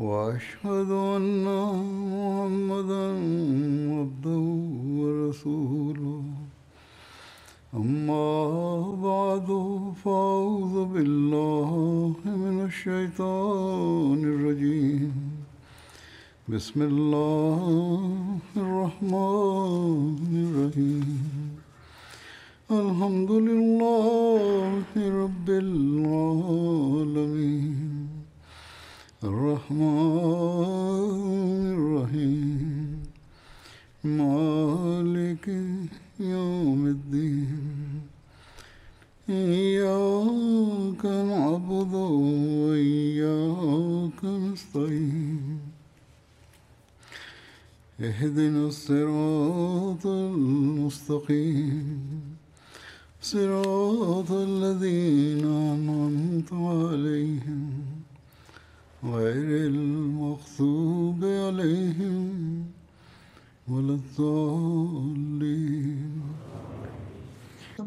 وأشهد أن محمدا عبده ورسوله. أما بعد فأعوذ بالله من الشيطان الرجيم. بسم الله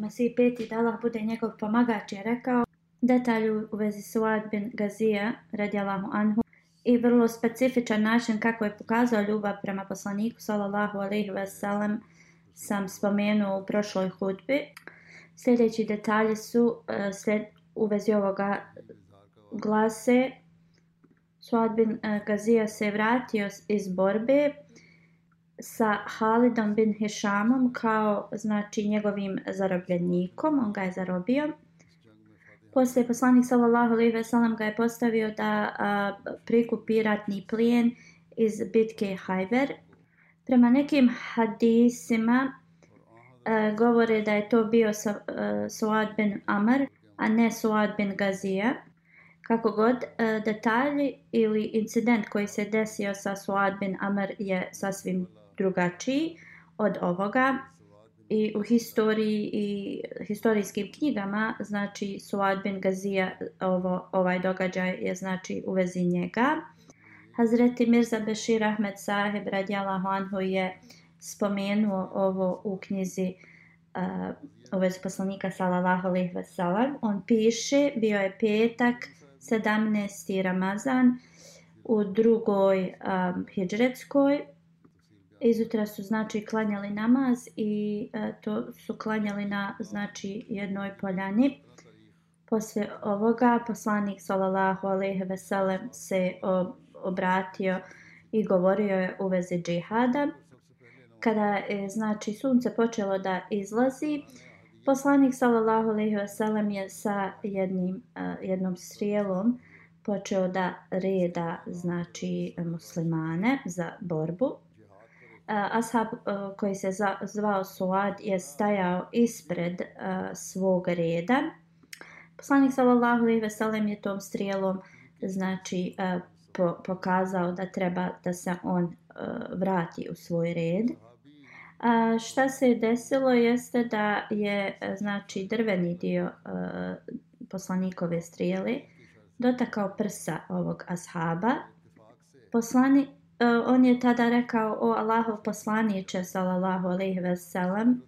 Mesih peti da Allah bude njegov pomagač je rekao detalju u vezi Suad bin Gazija radijalahu anhu i vrlo specifičan način kako je pokazao ljubav prema poslaniku sallallahu alaihi ve sellem sam spomenuo u prošloj hudbi. Sljedeći detalji su e, sled, u vezi ovoga glase Suad bin e, Gazija se vratio iz borbe sa Halidom bin Hishamom kao znači njegovim zarobljenikom, on ga je zarobio. Poslije poslanik sallallahu alejhi ve sellem ga je postavio da a, prikupi ratni plijen iz bitke Hajber. Prema nekim hadisima a, govore da je to bio sa, a, Suad bin Amr, a ne Suad bin Gazija. Kako god, e, detalji ili incident koji se desio sa Suad bin Amr je sasvim drugačiji od ovoga i u historiji i historijskim knjigama znači Suad bin Gazija ovo, ovaj događaj je znači u vezi njega Hazreti Mirza Bešir Ahmed Sahib radijalahu anhu je spomenuo ovo u knjizi uh, u vezi poslanika sallallahu alaihi on piše bio je petak 17. Ramazan u drugoj eh, um, hijđretskoj izutra su znači klanjali namaz i e, to su klanjali na znači jednoj poljani. Posle ovoga poslanik sallallahu alejhi ve sellem se obratio i govorio je u vezi džihada. Kada je znači sunce počelo da izlazi, poslanik sallallahu alejhi ve sellem je sa jednim uh, jednom strijelom počeo da reda znači muslimane za borbu ashab uh, e, koji se zvao Suad je stajao ispred uh, svog reda. Poslanik sallallahu alejhi ve sellem je tom strijelom znači uh, po, pokazao da treba da se on uh, vrati u svoj red. A šta se je desilo jeste da je znači drveni dio a, poslanikove strijele dotakao prsa ovog ashaba. Poslanik E, on je tada rekao o Allahov poslaniće sallallahu alejhi ve sellem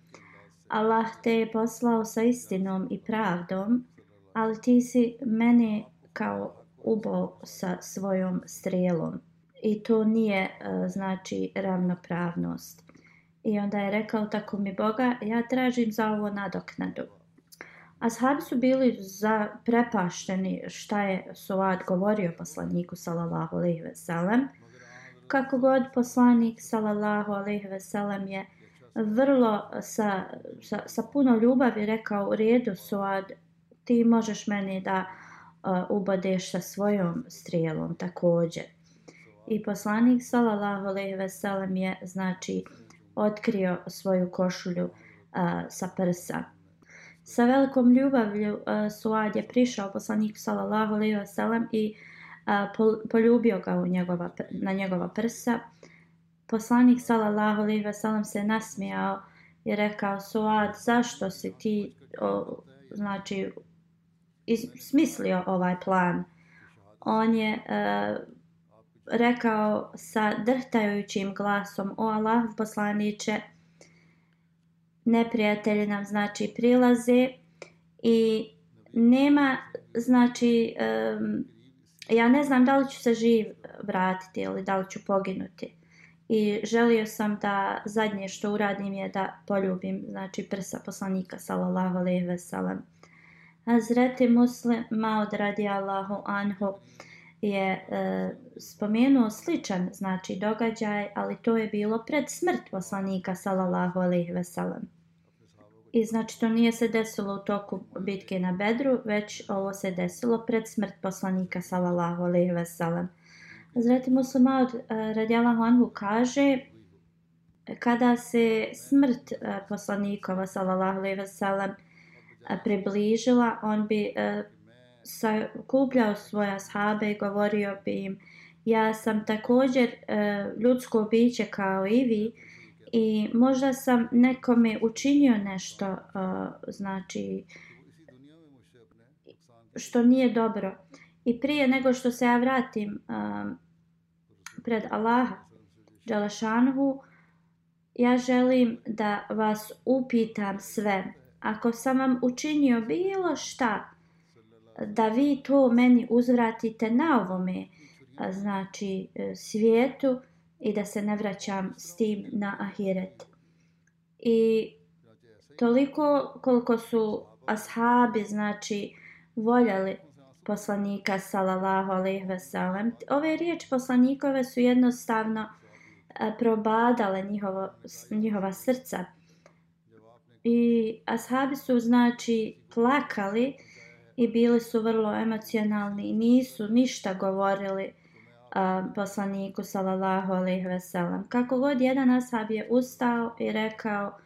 Allah te je poslao sa istinom i pravdom ali ti si mene kao ubo sa svojom strelom. I to nije uh, znači ravnopravnost. I onda je rekao tako mi Boga ja tražim za ovo nadoknadu. Ashabi su bili za prepašteni šta je Suad govorio poslaniku sallallahu alejhi ve sellem kako god poslanik sallallahu alejhi ve sellem je vrlo sa, sa, sa puno ljubavi rekao u redu Suad ti možeš meni da uh, ubodeš sa svojom strijelom također. I poslanik sallallahu alejhi ve sellem je znači otkrio svoju košulju uh, sa prsa. Sa velikom ljubavlju uh, Suad je prišao poslanik sallallahu alejhi ve sellem i uh, poljubio ga u njegova, na njegova prsa. Poslanik sallallahu alejhi ve sellem se nasmijao i rekao Suad zašto si ti o, znači iz, smislio ovaj plan. On je e, rekao sa drhtajućim glasom o Allah poslaniće neprijatelji nam znači prilaze i nema znači um, ja ne znam da li ću se živ vratiti ili da li ću poginuti. I želio sam da zadnje što uradim je da poljubim znači prsa poslanika sallallahu alejhi ve sellem. Hazreti Muslim Maud radijallahu anhu je e, spomenuo sličan znači događaj, ali to je bilo pred smrt poslanika sallallahu alejhi ve sellem. I znači to nije se desilo u toku bitke na Bedru, već ovo se desilo pred smrt poslanika sallallahu alejhi ve sellem. Hazreti znači, Musa od uh, eh, Radjala kaže kada se smrt eh, poslanikova sallallahu alejhi ve sellem eh, približila, on bi sakupljao svoje ashabe i govorio bi im ja sam također ljudsko biće kao i vi i možda sam nekome učinio nešto uh, znači što nije dobro. I prije nego što se ja vratim uh, pred Allaha Đalašanhu ja želim da vas upitam sve. Ako sam vam učinio bilo šta da vi to meni uzvratite na ovome znači e, svijetu i da se ne vraćam s tim na ahiret. I toliko koliko su ashabi, znači, voljeli poslanika sallallahu alejhi ve sellem. Ove riječi poslanikove su jednostavno eh, probadale njihovo, njihova srca. I ashabi su znači plakali i bili su vrlo emocionalni i nisu ništa govorili uh, poslaniku sallallahu alejhi ve sellem. Kako god jedan ashab je ustao i rekao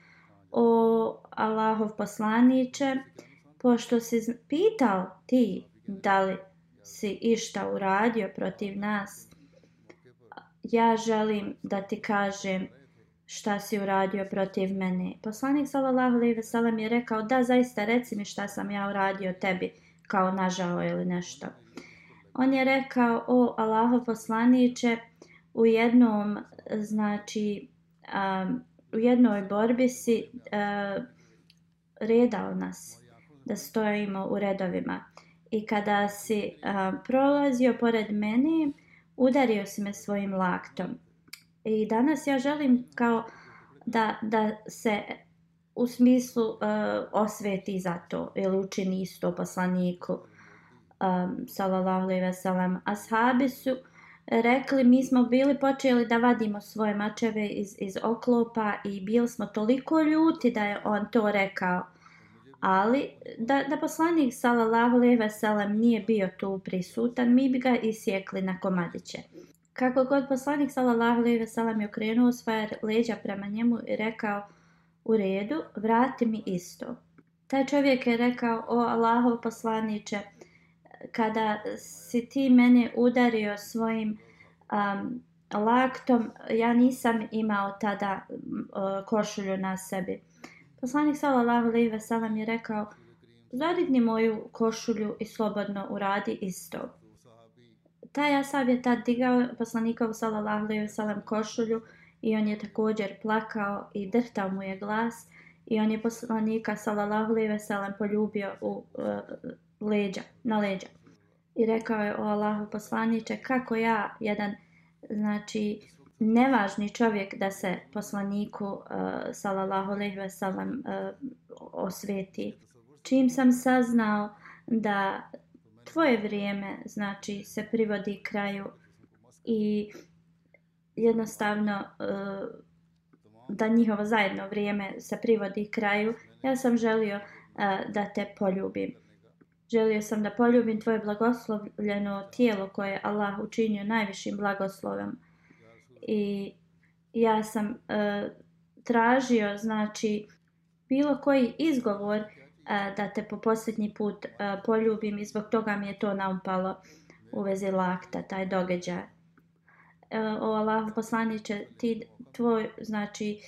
o Allahov poslanice, pošto si pitao ti da li si išta uradio protiv nas, ja želim da ti kažem šta si uradio protiv mene. Poslanik sallallahu alejhi ve sellem je rekao da zaista reci mi šta sam ja uradio tebi kao nažao ili nešto. On je rekao o Allahov poslaniće, u jednom znači um, u jednoj borbi si uh, redao nas da stojimo u redovima i kada si uh, prolazio pored mene, udario si me svojim laktom. I danas ja želim kao da, da se u smislu uh, osveti za to ili učini isto poslaniku um, sallallahu alaihi ve sellem ashabi su rekli mi smo bili počeli da vadimo svoje mačeve iz iz oklopa i bili smo toliko ljuti da je on to rekao ali da, da poslanik sallallahu alejhi ve sellem nije bio tu prisutan, mi bi ga isjekli na komadiće. Kako god poslanik sallallahu alejhi ve sellem je okrenuo svoje leđa prema njemu i rekao u redu, vrati mi isto. Taj čovjek je rekao, o Allahov poslaniće, kada si ti mene udario svojim um, laktom, ja nisam imao tada uh, košulju na sebi. Poslanik sallallahu alejhi ve sellem je rekao: "Zadigni moju košulju i slobodno uradi isto." Taj asab je tad digao poslanikov sallallahu alejhi ve sellem košulju i on je također plakao i drhtao mu je glas i on je poslanika sallallahu alejhi ve sellem poljubio u uh, leđa, na leđa. I rekao je o Allahu poslaniče kako ja jedan znači nevažni čovjek da se poslaniku uh, sallallahu alejhi ve sellem uh, osveti. Čim sam saznao da tvoje vrijeme znači se privodi kraju i jednostavno uh, da njihovo zajedno vrijeme se privodi kraju, ja sam želio uh, da te poljubim. Želio sam da poljubim tvoje blagoslovljeno tijelo koje Allah učinio najvišim blagoslovom i ja sam uh, tražio znači bilo koji izgovor uh, da te po posljednji put uh, poljubim i zbog toga mi je to naumpalo u vezi lakta, taj događaj. Uh, o Allah poslaniće, ti tvoj znači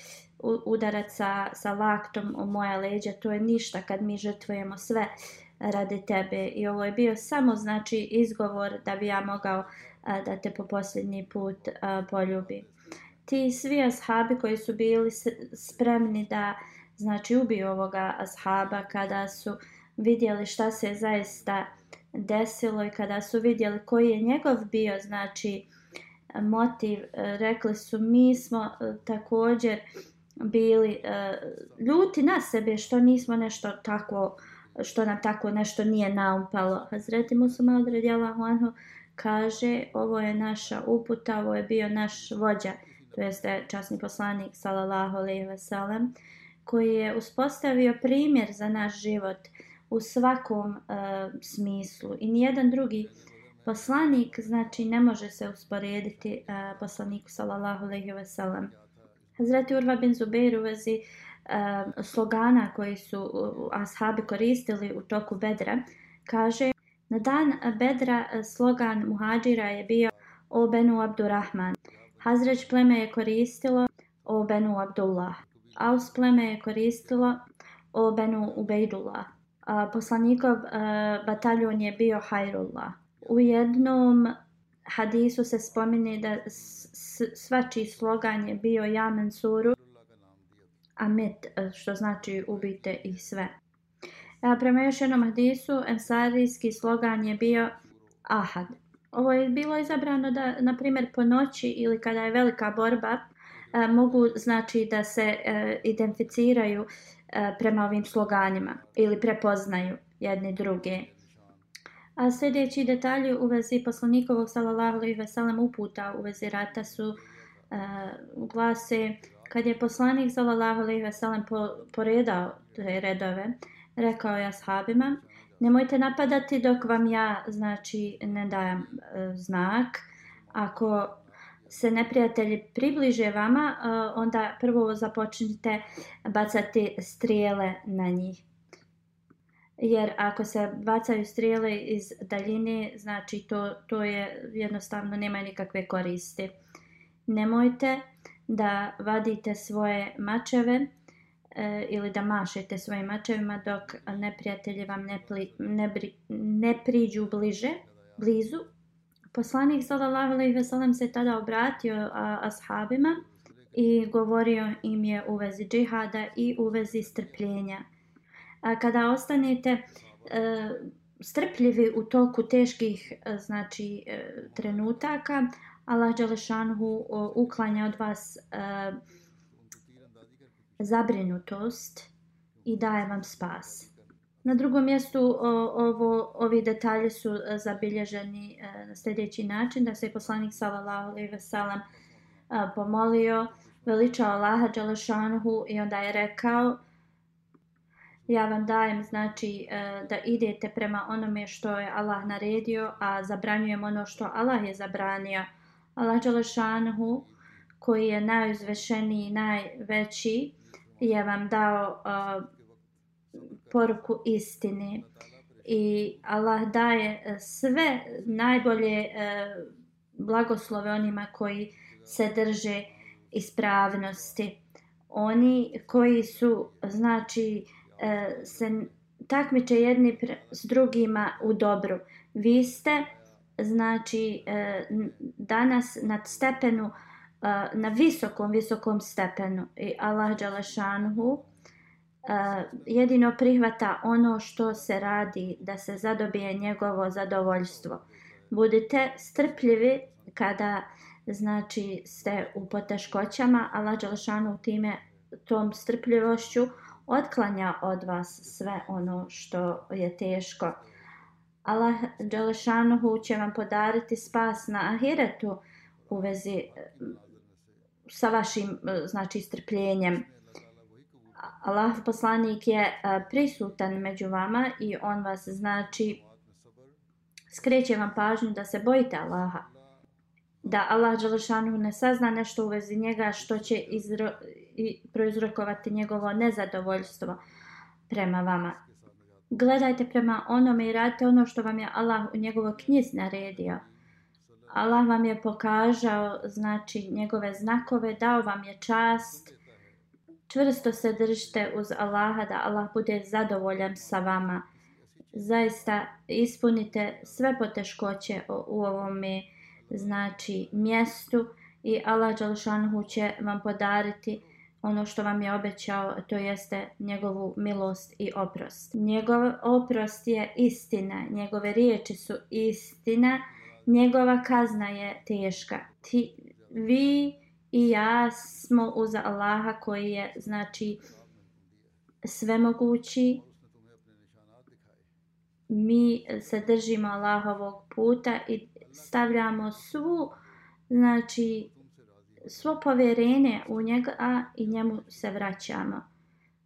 udarac sa, sa laktom u moja leđa, to je ništa kad mi žrtvujemo sve radi tebe i ovo je bio samo znači izgovor da bi ja mogao a, da te po posljednji put a, poljubim. Ti svi ashabi koji su bili spremni da znači ubiju ovoga ashaba kada su vidjeli šta se zaista desilo i kada su vidjeli koji je njegov bio znači motiv. Rekli su mi smo e, također bili e, ljuti na sebe što nismo nešto tako što nam tako nešto nije naumpalo. Hazreti Musa odredjala Anhu kaže ovo je naša uputa, ovo je bio naš vođa, to jeste časni poslanik sallallahu alejhi ve sellem koji je uspostavio primjer za naš život u svakom uh, smislu i nijedan drugi poslanik znači ne može se usporediti uh, poslaniku sallallahu alejhi ve sellem Hazreti Urva bin Zubair u vezi e, slogana koji su ashabi koristili u toku Bedra kaže na dan Bedra e, slogan muhađira je bio o Benu Abdurrahman Hazreć pleme je koristilo o Benu Abdullah Aus pleme je koristilo o Benu Ubejdullah a, poslanikov a, bataljon je bio Hajrullah. U jednom hadisu se spomeni da svačiji slogan je bio Ja Suru, amet, e, što znači ubite ih sve. E, a, prema još jednom hadisu, ensarijski slogan je bio Ahad. Ovo je bilo izabrano da, na primjer, po noći ili kada je velika borba, a, mogu znači da se a, identificiraju E, prema ovim sloganima ili prepoznaju jedni druge. A sljedeći detalji u vezi poslanikovog sallallahu alejhi ve sellem uputa u vezi rata su uh, glase kad je poslanik sallallahu alejhi ve sellem po, poredao te redove rekao je ashabima nemojte napadati dok vam ja znači ne dajem e, znak ako se neprijatelji približe vama, e, onda prvo započnite bacati strijele na njih. Jer ako se bacaju strijele iz daljine, znači to, to je jednostavno nema nikakve koristi. Nemojte da vadite svoje mačeve e, ili da mašete svojim mačevima dok neprijatelji vam ne, pli, ne, bri, ne priđu bliže, blizu, Poslanik sallallahu alejhi ve sellem se tada obratio a, ashabima i govorio im je u vezi džihada i u vezi strpljenja. A kada ostanete e, strpljivi u toku teških e, znači e, trenutaka, Allah dželešanhu uklanja od vas e, zabrinutost i daje vam spas. Na drugom mjestu ovo, ovi detalji su e, zabilježeni e, na sljedeći način, da se je poslanik sallallahu alejhi ve sellem pomolio, veličao Allaha dželešanhu i onda je rekao ja vam dajem znači da idete prema onome što je Allah naredio, a zabranjujem ono što Allah je zabranio. Allah dželešanhu koji je najuzvešeniji, najveći je vam dao poruku istine i Allah daje e, sve najbolje e, blagoslove onima koji se drže ispravnosti. Oni koji su, znači, e, se takmiče jedni s drugima u dobru. Vi ste, znači, e, danas na stepenu, e, na visokom, visokom stepenu. I Allah dželešanhu e, jedino prihvata ono što se radi da se zadobije njegovo zadovoljstvo. Budite strpljivi kada znači ste u poteškoćama, Allah dželešanhu time tom strpljivošću otklanja od vas sve ono što je teško. Allah Đelešanuhu će vam podariti spas na ahiretu u vezi eh, sa vašim eh, znači strpljenjem. Allah poslanik je eh, prisutan među vama i on vas znači skreće vam pažnju da se bojite Allaha. Da Allah Đelešanu ne sazna nešto u vezi njega što će izro, i proizrokovati njegovo nezadovoljstvo prema vama. Gledajte prema onome i radite ono što vam je Allah u njegovoj knjiz naredio. Allah vam je pokažao znači njegove znakove, dao vam je čast, čvrsto se držite uz Allaha da Allah bude zadovoljan sa vama. Zaista ispunite sve poteškoće u ovome znači mjestu i Allah Đalšanhu će vam podariti ono što vam je obećao, to jeste njegovu milost i oprost. Njegov oprost je istina, njegove riječi su istina njegova kazna je teška. Ti, vi i ja smo uz Allaha koji je, znači, svemogući. Mi se držimo Allahovog puta i stavljamo svu, znači, svo povjerenje u njega a i njemu se vraćamo.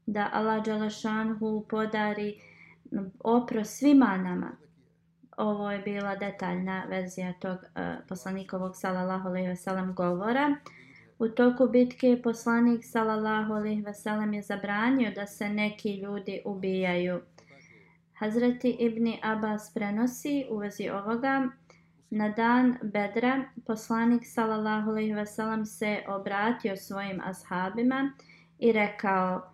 Da Allah Đalašanhu podari opro svima nama. Ovo je bila detaljna verzija tog uh, poslanikovog salallahu alaihi veselam govora. U toku bitke poslanik salallahu alaihi veselam je zabranio da se neki ljudi ubijaju. Hazreti Ibni Abbas prenosi u vezi ovoga Na dan Bedra poslanik sallallahu alejhi ve sellem se obratio svojim ashabima i rekao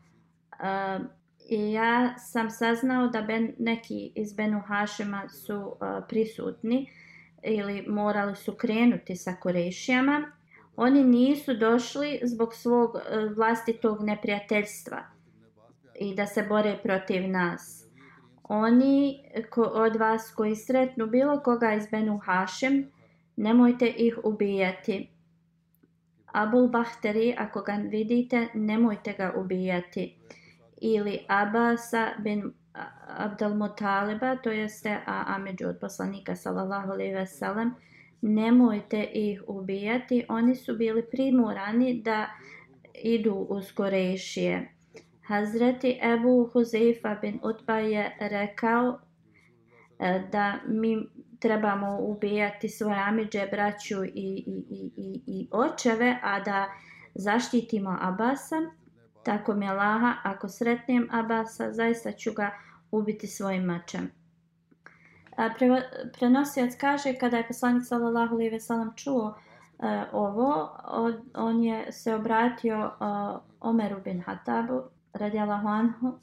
uh, i ja sam saznao da ben, neki iz Benu Hašima su uh, prisutni ili morali su krenuti sa Kurešijama. Oni nisu došli zbog svog uh, vlastitog neprijateljstva i da se bore protiv nas oni ko, od vas koji sretnu bilo koga iz Benu Hašem, nemojte ih ubijati. Abul Bahteri, ako ga vidite, nemojte ga ubijati. Ili Abasa bin Abdel Mutaliba, to jeste Ameđu od poslanika sallallahu alaihi ve sellem, nemojte ih ubijati. Oni su bili primorani da idu uz Korešije. Hazreti Ebu Huzeifa bin Utba je rekao e, da mi trebamo ubijati svoje amiđe, braću i, i, i, i, i očeve, a da zaštitimo Abasa. Tako mi je Laha, ako sretnem Abasa, zaista ću ga ubiti svojim mačem. Pre, prenosijac kaže kada je poslanik sallallahu alejhi ve sellem čuo e, ovo, od, on je se obratio e, Omeru bin Hatabu radijallahu anhu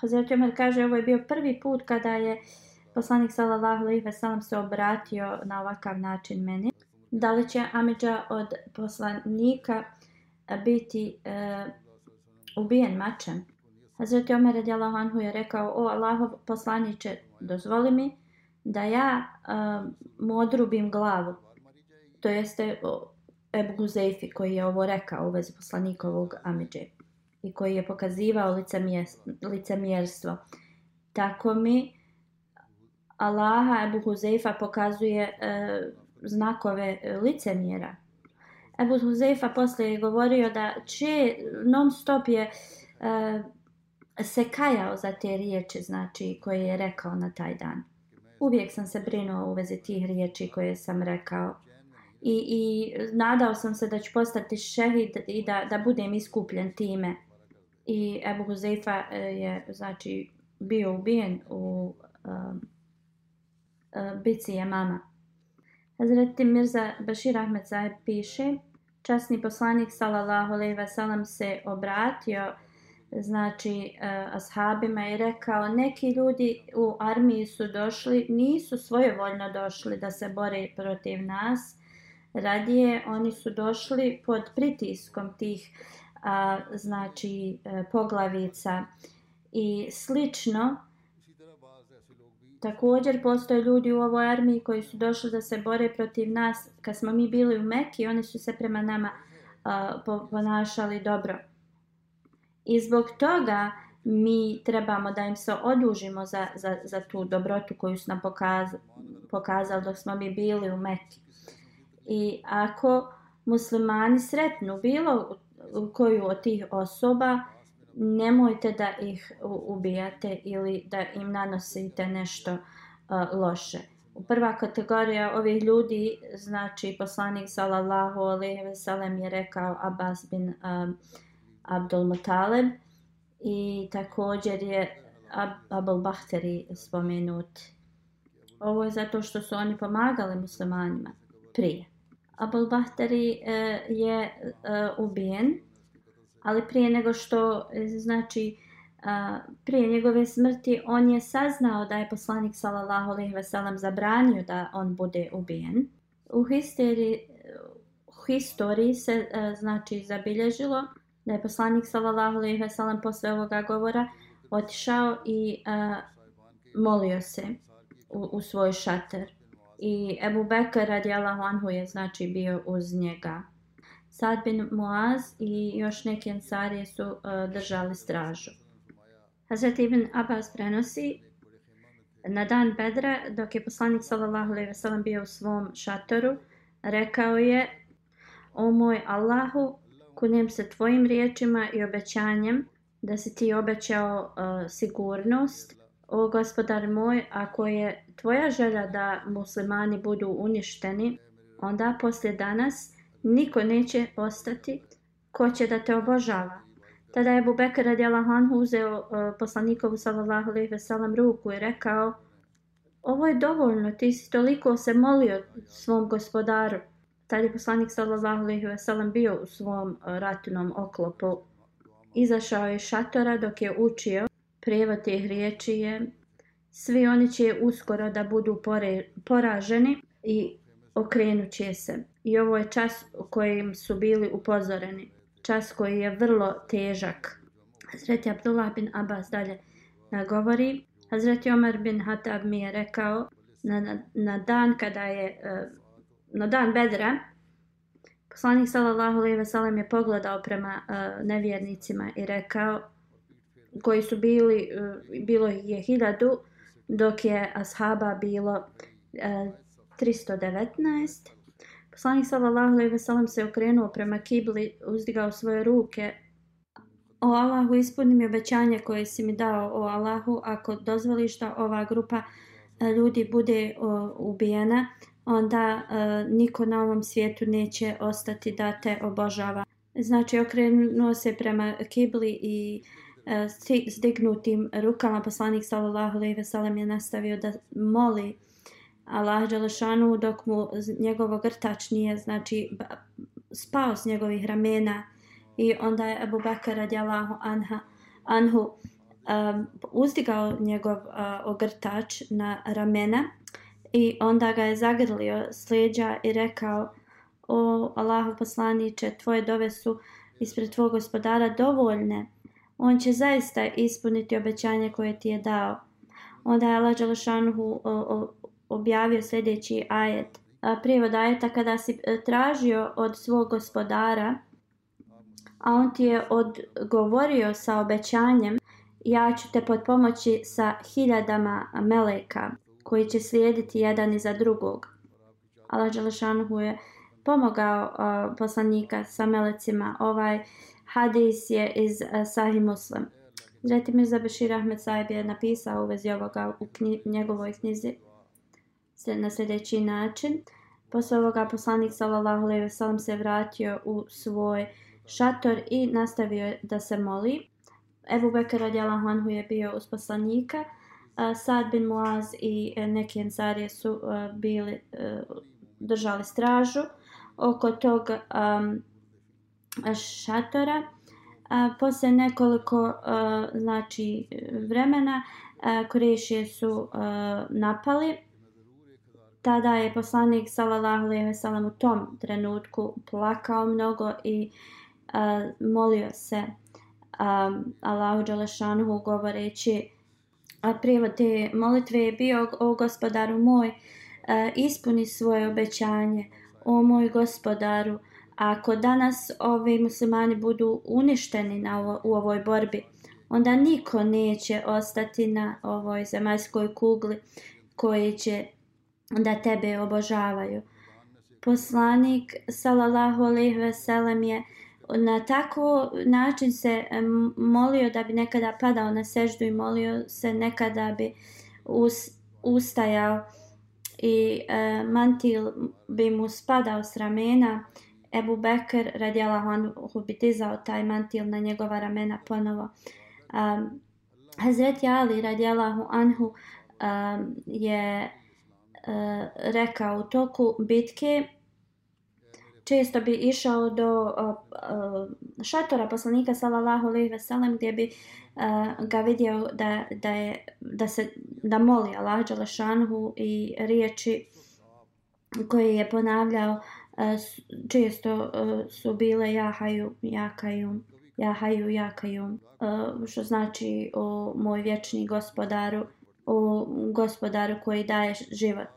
Hazreti Omer kaže ovo je bio prvi put kada je poslanik sallallahu alejhi ve sellem se obratio na ovakav način meni. Da li će Amidža od poslanika biti e, ubijen mačem? Hazreti Omer radijallahu anhu je rekao: "O Allahov poslanice, dozvoli mi da ja e, mu odrubim glavu." To jeste Ebu Guzeifi koji je ovo rekao u vezi poslanikovog Amidže i koji je pokazivao licemjerstvo. Tako mi Allaha Ebu Huzeifa pokazuje e, znakove e, licemjera. Ebu Huzeifa poslije je govorio da će non stop je e, se kajao za te riječi znači, koje je rekao na taj dan. Uvijek sam se brinuo u vezi tih riječi koje sam rekao i, i nadao sam se da ću postati šehid i da, da budem iskupljen time. I Ebu Huzeifa e, je znači, bio ubijen u um, uh, bici je mama. Hazreti Mirza Bashir Ahmed Zaheb piše časni poslanik sallallahu alejhi ve sellem se obratio znači uh, ashabima i rekao neki ljudi u armiji su došli nisu svojevoljno došli da se bore protiv nas radije oni su došli pod pritiskom tih a, znači a, poglavica. I slično također postoje ljudi u ovoj armiji koji su došli da se bore protiv nas. Kad smo mi bili u Meki oni su se prema nama a, ponašali dobro. I zbog toga mi trebamo da im se odužimo za, za, za tu dobrotu koju su nam pokazali, pokazali dok smo mi bili u Meki I ako muslimani sretnu bilo koju od tih osoba, nemojte da ih ubijate ili da im nanosite nešto uh, loše. Prva kategorija ovih ljudi, znači poslanik sallallahu alejhi ve sellem je rekao Abbas bin um, Abdul Muttalib i također je Ab Abul Bahteri spomenut. Ovo je zato što su oni pomagali muslimanima prije. Abul Bahtari uh, e, je uh, ubijen, ali prije nego što, e, znači, uh, prije njegove smrti, on je saznao da je poslanik sallallahu alejhi ve sellem zabranio da on bude ubijen. U historiji, historiji se, uh, znači, zabilježilo da je poslanik sallallahu alejhi ve sellem posle ovoga govora otišao i uh, molio se u, u svoj šater. I Ebu Bekr radijalahu anhu je znači bio uz njega. Sad bin Muaz i još neki ensarije su uh, držali stražu. Hazret Ibn Abbas prenosi na dan Bedra, dok je poslanik sallallahu alejhi ve sellem bio u svom šatoru, rekao je: O moj Allahu, kunem se tvojim riječima i obećanjem da si ti obećao uh, sigurnost. O gospodar moj, ako je tvoja želja da muslimani budu uništeni, onda poslije danas niko neće ostati ko će da te obožava. Tada je Bubekar radijalahu anhu uzeo uh, poslanikovu sallallahu alejhi ve sellem ruku i rekao: Ovo je dovoljno, ti si toliko se molio svom gospodaru. Tada je poslanik sallallahu alejhi ve sellem bio u svom e, uh, ratnom oklopu. Izašao je šatora dok je učio. Prevod teh riječi je svi oni će uskoro da budu pore, poraženi i okrenut će se. I ovo je čas u kojem su bili upozoreni čas koji je vrlo težak. Hazreti Abdullah bin Abbas dalje govori. Hazreti Omar bin Hatab mi je rekao na, na, na dan kada je e, na dan Bedra poslanik sallallahu alejhi ve sellem je pogledao prema e, nevjernicima i rekao koji su bili e, bilo je hiljadu dok je ashaba bilo e, uh, 319 Poslanik sallallahu alejhi ve sellem se okrenuo prema kibli, uzdigao svoje ruke. O Allahu, ispuni mi obećanje koje si mi dao o Allahu, ako dozvoliš da ova grupa e, ljudi bude o, ubijena, onda uh, niko na ovom svijetu neće ostati da te obožava. Znači, okrenuo se prema kibli i uh, E, stignutim rukama poslanik sallallahu alejhi ve sellem je nastavio da moli Allah Đelešanu dok mu njegov grtač nije znači spao s njegovih ramena. I onda je Abu Bakr radijallahu anha, anhu um, uzdigao njegov uh, ogrtač na ramena i onda ga je zagrlio s leđa i rekao o Allahu poslaniće tvoje dove su ispred tvog gospodara dovoljne on će zaista ispuniti obećanje koje ti je dao onda je Allah Đelešanhu objavio sljedeći ajet. Prijevod ajeta kada si e, tražio od svog gospodara, a on ti je odgovorio sa obećanjem, ja ću te pod pomoći sa hiljadama meleka koji će slijediti jedan iza drugog. Allah Đelešanhu je pomogao uh, poslanika sa melecima. Ovaj hadis je iz uh, Sahih Muslim. Zreti Mirza Bešir Ahmed Saib je napisao u vezi ovoga u knji, njegovoj knjizi na sljedeći način. Posle ovoga poslanik sallallahu alejhi ve sellem se vratio u svoj šator i nastavio da se moli. Ebu Bekr radijallahu anhu je bio uz poslanika. Sad bin Muaz i eh, neki ensarije su eh, bili držali stražu oko tog um, šatora. A, posle nekoliko a, znači vremena a, Kurešije su a, napali tada je poslanik sallallahu alejhi ve sellem u tom trenutku plakao mnogo i a, molio se um, Allahu dželešanu govoreći a prijevod te molitve je bio o gospodaru moj a, ispuni svoje obećanje o moj gospodaru ako danas ovi muslimani budu uništeni na ovo, u ovoj borbi onda niko neće ostati na ovoj zemaljskoj kugli koji će da tebe obožavaju. Poslanik sallallahu alejhi ve sellem je na tako način se molio da bi nekada padao na seždu i molio se nekada bi us, ustajao i e, mantil bi mu spadao s ramena. Ebu Bekr radijalahu anhu bi dizao taj mantil na njegova ramena ponovo. Um, Hazreti Ali radijalahu anhu um, je uh, rekao u toku bitke često bi išao do uh, uh, šatora poslanika sallallahu alejhi ve sellem gdje bi uh, ga vidio da, da je da se da moli Allah dželešanhu i riječi koje je ponavljao uh, često su bile jahaju jakaju jahaju, jakaju, što znači o moj vječni gospodaru, o gospodaru koji daje život.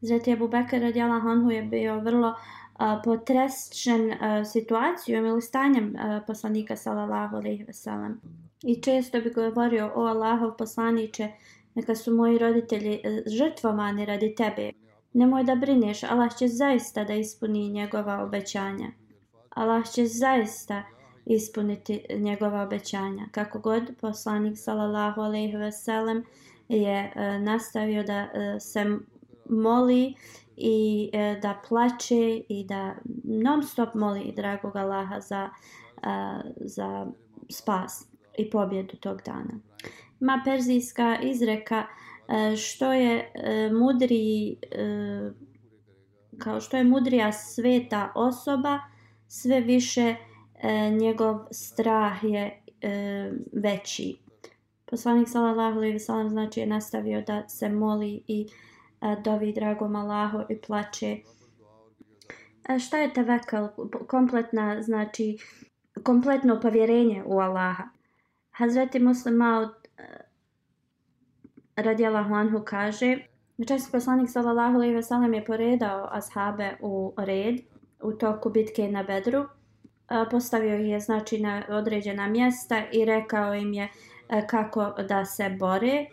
Zreti Abu Bekr radijala Hanhu je bio vrlo uh, situacijom ili stanjem poslanika sallallahu alejhi ve sellem. I često bi govorio o Allahov poslaniće, neka su moji roditelji e, žrtvovani radi tebe. Nemoj da brineš, Allah će zaista da ispuni njegova obećanja. Allah će zaista ispuniti njegova obećanja. Kako god poslanik sallallahu alejhi ve sellem je e, nastavio da e, se moli i e, da plače i da non stop moli dragog Allaha za e, za spas i pobjedu tog dana. Ma perzijska izreka e, E, što je e, mudri e, kao što je mudrija sveta osoba sve više njegov strah je veći. Poslanik sallallahu alejhi ve sellem znači je nastavio da se moli i dovi dragom Allahu i plače. Šta je tevekal? Kompletna, znači, kompletno povjerenje u Allaha. Hazreti Muslim Maud e, radijallahu anhu kaže Često poslanik sallallahu alejhi ve sellem je poredao ashabe u red u toku bitke na Bedru postavio je znači na određena mjesta i rekao im je e, kako da se bore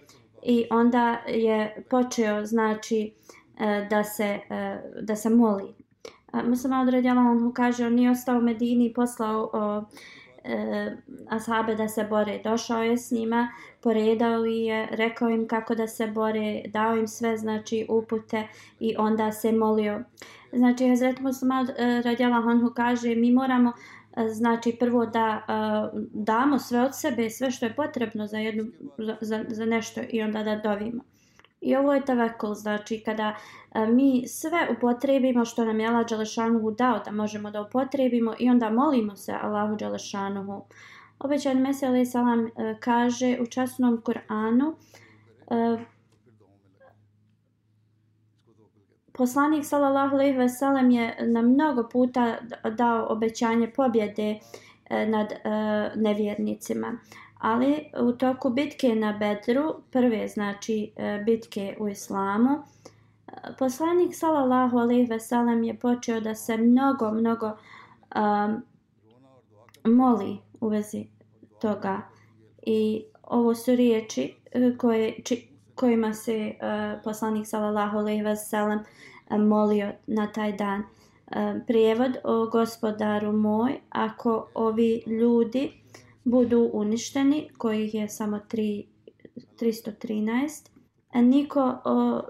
i onda je počeo znači e, da se e, da se moli. Muslima odredjala, on mu kaže, on nije ostao u Medini i poslao o, e, ashabe da se bore. Došao je s njima, poredao je, rekao im kako da se bore, dao im sve znači upute i onda se molio. Znači, Hazret Muslima e, eh, radjala Honhu kaže, mi moramo eh, znači prvo da uh, damo sve od sebe, sve što je potrebno za, jednu, za, za nešto i onda da dovimo. I ovo je tavekul, znači kada e, mi sve upotrebimo što nam je Allah Đelešanuhu dao da možemo da upotrebimo i onda molimo se Allahu Đelešanuhu. Obećan Mesih alaih salam uh, kaže u časnom Kur'anu e, Poslanik sallallahu alejhi ve sellem je na mnogo puta dao obećanje pobjede nad nevjernicima. Ali u toku bitke na Bedru, prve znači e, bitke u islamu, e, poslanik sallallahu alejhi ve sellem je počeo da se mnogo mnogo um, moli u vezi toga. I ovo su riječi koje či, kojima se uh, poslanik sallallahu alejhi ve sellem uh, molio na taj dan. Uh, prijevod o gospodaru moj, ako ovi ljudi budu uništeni, kojih je samo 3, 313, a niko o,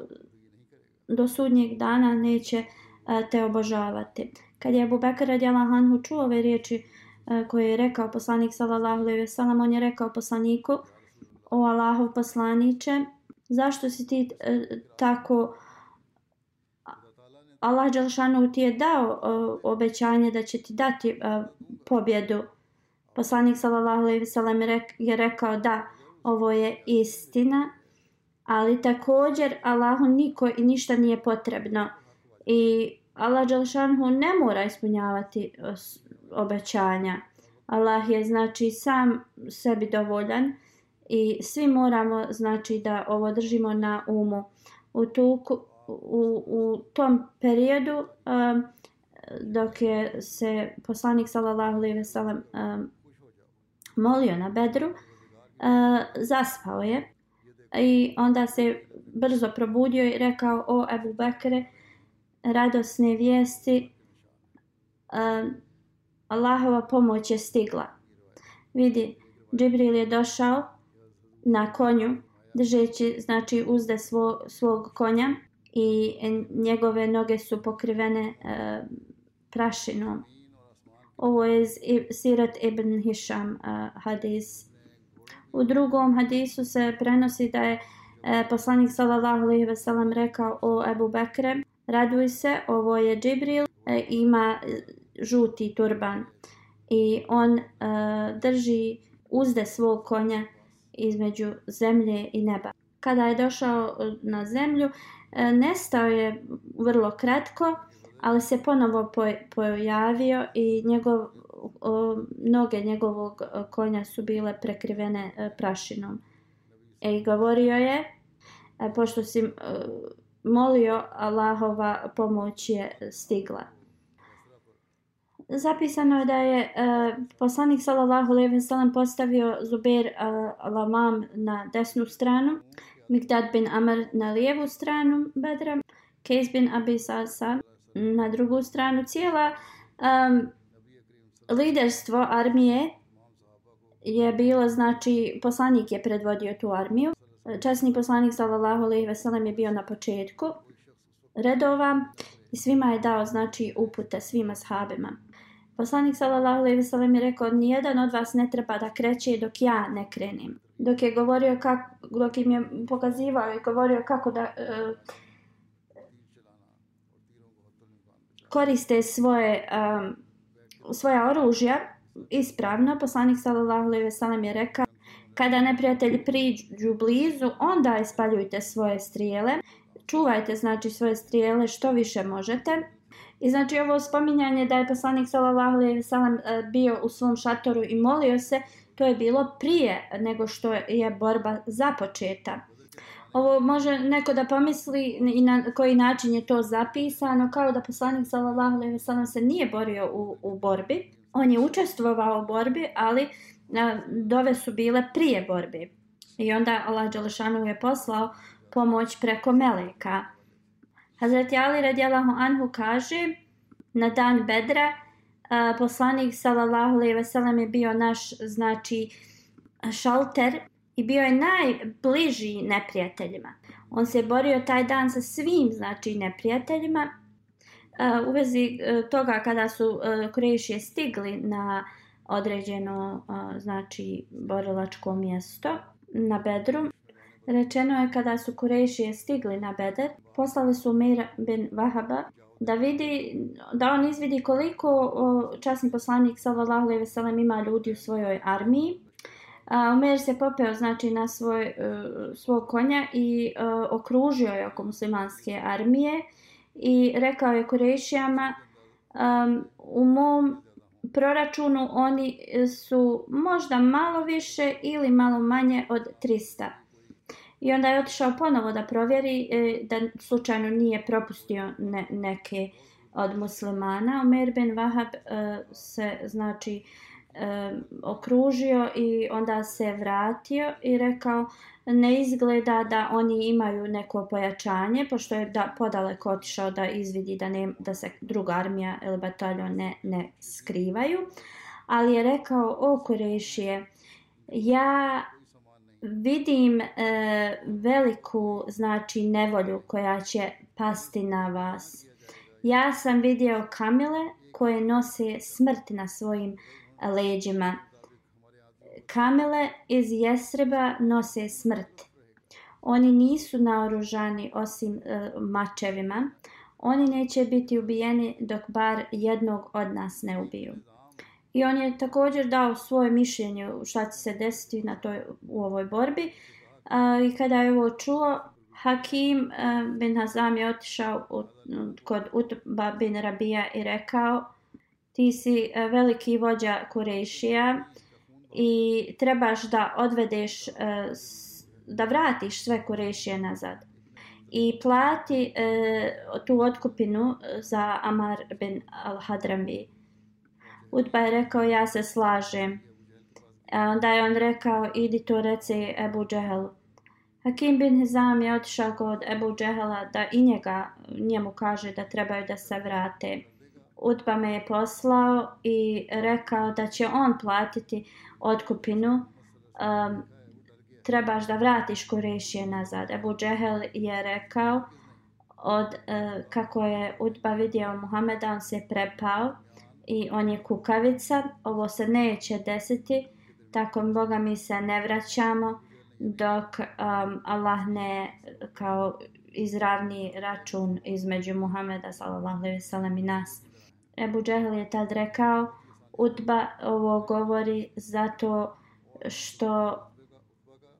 do sudnjeg dana neće a, te obožavati. Kad je Abu Bekr radijalahu anhu čuo ove riječi a, koje je rekao poslanik sallallahu alejhi ve sellem, on je rekao poslaniku: O Allahov poslaniće, zašto si ti e, tako Allah Đelšanu ti je dao e, obećanje da će ti dati e, pobjedu. Poslanik sallallahu alejhi ve sellem je rekao da ovo je istina, ali također Allahu niko i ništa nije potrebno. I Allah Đelšanu ne mora ispunjavati e, obećanja. Allah je znači sam sebi dovoljan i svi moramo znači da ovo držimo na umu u, tuku, u, u tom periodu um, dok je se poslanik sallallahu alejhi ve sellem um, molio na bedru e, zaspao je i onda se brzo probudio i rekao o Ebu Bekre radosne vijesti e, Allahova pomoć je stigla vidi Džibril je došao na konju, držeći znači uzde svog, svog konja i njegove noge su pokrivene e, prašinom. Ovo je Sirat ibn Hisham uh, hadis. U drugom hadisu se prenosi da je e, poslanik sallallahu alejhi ve sellem rekao o Ebu Bekre, raduj se, ovo je Džibril, e, ima e, žuti turban i on e, drži uzde svog konja između zemlje i neba. Kada je došao na zemlju, e, nestao je vrlo kratko, ali se ponovo pojavio i njegov o, noge njegovog e, konja su bile prekrivene e, prašinom. E, i govorio je, e, pošto si e, molio, Allahova pomoć je stigla. Zapisano je da je e, poslanik sallallahu alejhi ve sellem postavio Zubair e, Lamam na desnu stranu, Mikdad bin Amr na lijevu stranu bedra, Kejs bin Abi Sasa na drugu stranu. Cijela um, liderstvo armije je bilo, znači, poslanik je predvodio tu armiju. Časni poslanik sallallahu alejhi ve sellem je bio na početku redova i svima je dao, znači, upute svima sahabima. Poslanik sallallahu alejhi ve sellem je rekao: "Nijedan od vas ne treba da kreće dok ja ne krenem." Dok je govorio kako dok im je pokazivao i govorio kako da uh, koriste svoje um, svoja oružja ispravno, poslanik sallallahu alejhi ve sellem je rekao: "Kada neprijatelji priđu blizu, onda ispaljujte svoje strijele. Čuvajte znači svoje strijele što više možete." I znači ovo spominjanje da je poslanik sallallahu alejhi ve sellem e, bio u svom šatoru i molio se, to je bilo prije nego što je borba započeta. Ovo može neko da pomisli i na koji način je to zapisano, kao da poslanik sallallahu alejhi ve sellem se nije borio u, u borbi. On je učestvovao u borbi, ali a, dove su bile prije borbi. I onda Allah Đelešanu je poslao pomoć preko meleka. Hazreti Ali radijalahu anhu kaže na dan Bedra a, poslanik sallallahu alejhi ve sellem je bio naš znači šalter i bio je najbliži neprijateljima. On se borio taj dan sa svim znači neprijateljima. Uh, u vezi uh, toga kada su eh, uh, Kurešije stigli na određeno uh, znači borilačko mjesto na Bedru, Rečeno je kada su Kurešije stigli na Beder, poslali su Mir bin Vahaba da vidi, da on izvidi koliko o, časni poslanik sallallahu alejhi ve sellem ima ljudi u svojoj armiji. A, Omer se popeo znači na svoj uh, svog konja i uh, okružio je oko muslimanske armije i rekao je Kurešijama um, u mom proračunu oni su možda malo više ili malo manje od 300 I onda je otišao ponovo da provjeri e, da slučajno nije propustio ne, neke od muslimana. Omer bin Wahab e, se znači e, okružio i onda se vratio i rekao ne izgleda da oni imaju neko pojačanje pošto je da podaleko otišao da izvidi da, ne, da se druga armija ili bataljon ne, ne skrivaju. Ali je rekao o Kurešije ja vidim e, veliku znači nevolju koja će pasti na vas. Ja sam vidio kamile koje nose smrt na svojim leđima. Kamele iz Jesreba nose smrt. Oni nisu naoružani osim e, mačevima. Oni neće biti ubijeni dok bar jednog od nas ne ubiju. I on je također dao svoje mišljenje šta će se desiti na toj, u ovoj borbi. A, I kada je ovo čuo, Hakim a, bin Hazam je otišao u, kod Utba bin Rabija i rekao ti si e, veliki vođa Kurešija i trebaš da odvedeš, e, da vratiš sve Kurešije nazad i plati e, tu otkupinu za Amar bin al-Hadrami. Utba je rekao ja se slažem. Onda je on rekao idi to reci Ebu Džehelu. Hakim bin Hizam je otišao kod Ebu Džehela da i njega, njemu kaže da trebaju da se vrate. Utba me je poslao i rekao da će on platiti otkupinu. Um, trebaš da vratiš Kurešije nazad. Ebu Džehel je rekao od, uh, kako je Utba vidio Muhameda, on se prepao i on je kukavica, ovo se neće desiti, tako Boga mi se ne vraćamo dok um, Allah ne kao izravni račun između Muhameda sallallahu alejhi ve sellem i nas. Ebu Džehel je tad rekao Utba ovo govori zato što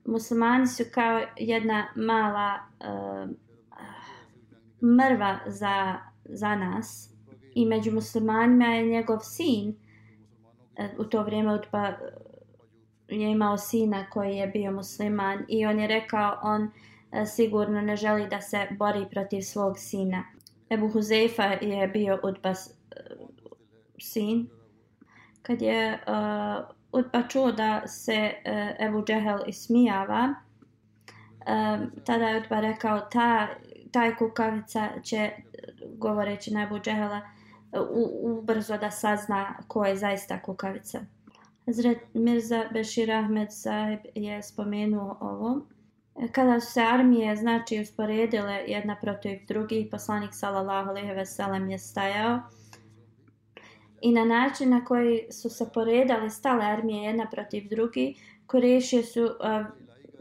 muslimani su kao jedna mala uh, mrva za, za nas i među muslimanima je njegov sin eh, u to vrijeme Utba je imao sina koji je bio musliman i on je rekao on eh, sigurno ne želi da se bori protiv svog sina. Ebu Huzeifa je bio Utba sin. Kad je uh, Utba pa čuo da se uh, Ebu Džehel ismijava, um, tada je Utba rekao ta, taj kukavica će, govoreći na Ebu Džehela, ubrzo da sazna ko je zaista kukavica. Zret Mirza Bešir Ahmed Sahib je spomenuo ovo. Kada su se armije znači usporedile jedna protiv drugih, poslanik sallallahu alejhi ve sellem je stajao i na način na koji su se poredale stale armije jedna protiv drugi, Kurešije su uh,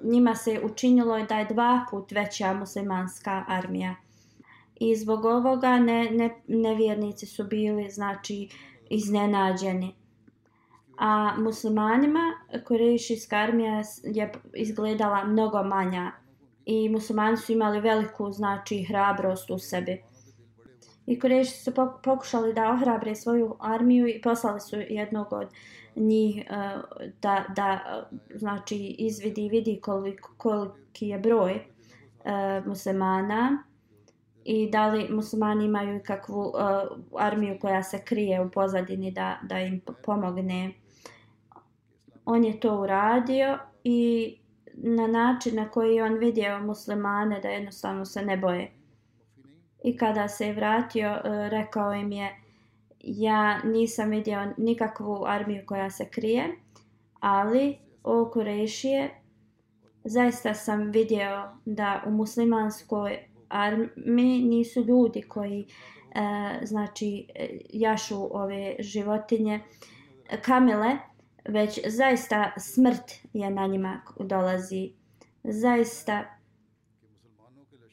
njima se učinilo da je dva put veća muslimanska armija. I zbog ovoga ne, ne, nevjernici su bili znači iznenađeni a muslimanima Kurešijska armija je izgledala mnogo manja i muslimani su imali veliku znači hrabrost u sebi. I Kureši su pokušali da ohrabre svoju armiju i poslali su jednog od njih e, da, da znači izvidi i vidi koliko, koliki je broj e, muslimana i da li muslimani imaju kakvu uh, armiju koja se krije u pozadini da, da im pomogne on je to uradio i na način na koji on vidio muslimane da jednostavno se ne boje. I kada se je vratio, e, rekao im je ja nisam vidio nikakvu armiju koja se krije, ali o Kurešije zaista sam vidio da u muslimanskoj armiji nisu ljudi koji e, znači e, jašu ove životinje kamele, već zaista smrt je na njima dolazi. Zaista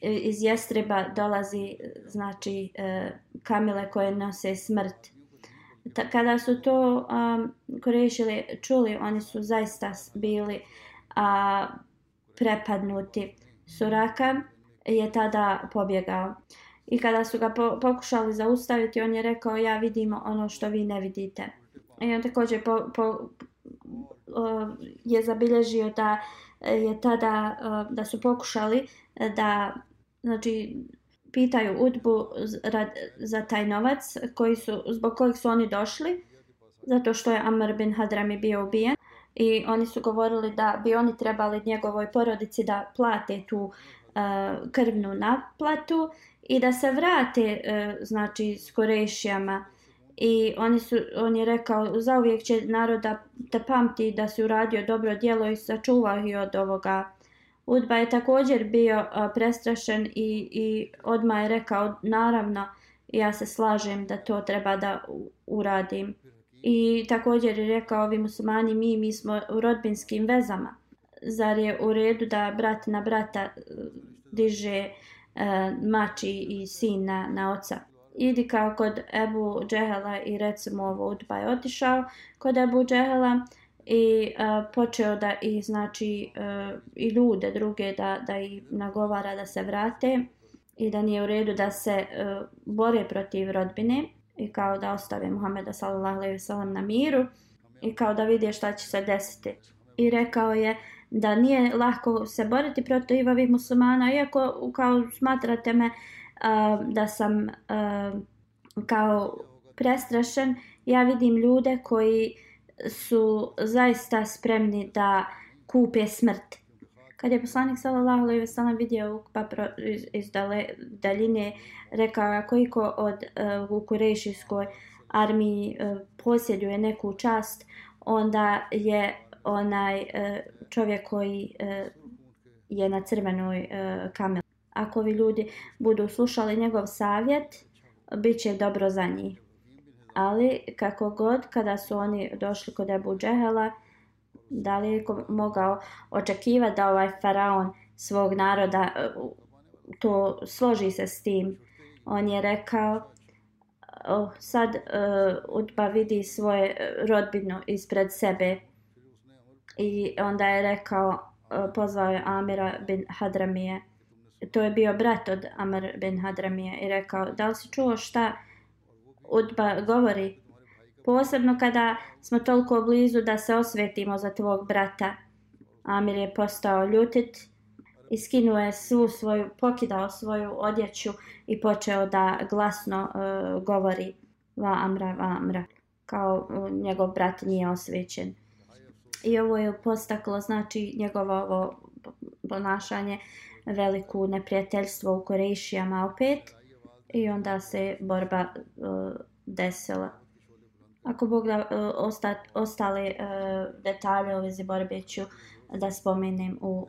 E, iz jestreba dolazi znači e, kamile koje nose smrt. Kada su to um, korešili, čuli, oni su zaista bili a, prepadnuti. Suraka je tada pobjegao. I kada su ga po, pokušali zaustaviti, on je rekao, ja vidim ono što vi ne vidite. I on također po, po, je zabilježio da e, je tada da su pokušali da znači pitaju Udbu za taj novac koji su, zbog kojeg su oni došli zato što je Amr bin Hadrami bio ubijen i oni su govorili da bi oni trebali njegovoj porodici da plate tu uh, krvnu naplatu i da se vrate uh, znači s Korešijama i oni su, on je rekao zauvijek će naroda da pamti da se uradio dobro djelo i sačuvao ih od ovoga. Udba je također bio a, prestrašen i, i odmah je rekao naravno ja se slažem da to treba da uradim. I također je rekao ovi muslimani mi, mi smo u rodbinskim vezama. Zar je u redu da brat na brata e, diže uh, mači i sin na, na oca? idi kao kod Ebu Džehela i recimo ovo Udba je otišao kod Ebu Džehela i uh, počeo da i znači uh, i ljude druge da, da i nagovara da se vrate i da nije u redu da se uh, bore protiv rodbine i kao da ostave Muhameda sallallahu alejhi ve sellem na miru i kao da vide šta će se desiti. I rekao je da nije lako se boriti protiv ovih muslimana, iako kao smatrate me uh, da sam uh, kao prestrašen, ja vidim ljude koji su zaista spremni da kupe smrt. Kad je poslanik sallallahu alejhi ve sellem vidio Ukba iz, iz dale, daljine, rekao je koliko od uh, u Kurešijskoj armiji uh, posjeduje neku čast, onda je onaj uh, čovjek koji uh, je na crvenoj uh, kameli ako vi ljudi budu slušali njegov savjet, bit će dobro za njih. Ali kako god, kada su oni došli kod Ebu Džehela, da li je mogao očekivati da ovaj faraon svog naroda to složi se s tim. On je rekao, oh, sad eh, uh, Utba vidi svoje eh, rodbino ispred sebe i onda je rekao, uh, pozvao je Amira bin Hadramije, to je bio brat od Amr bin Hadramije i rekao, da li si čuo šta Udba govori? Posebno kada smo toliko blizu da se osvetimo za tvog brata. Amir je postao ljutit i skinuo je svu svoju, pokidao svoju odjeću i počeo da glasno uh, govori va amra, va amra, kao uh, njegov brat nije osvećen. I ovo je postaklo, znači, njegovo ovo ponašanje veliku neprijateljstvo u Korejšijama opet i onda se borba uh, desila. Ako Bog da uh, osta, ostale uh, detalje o vezi borbe ću da spomenem u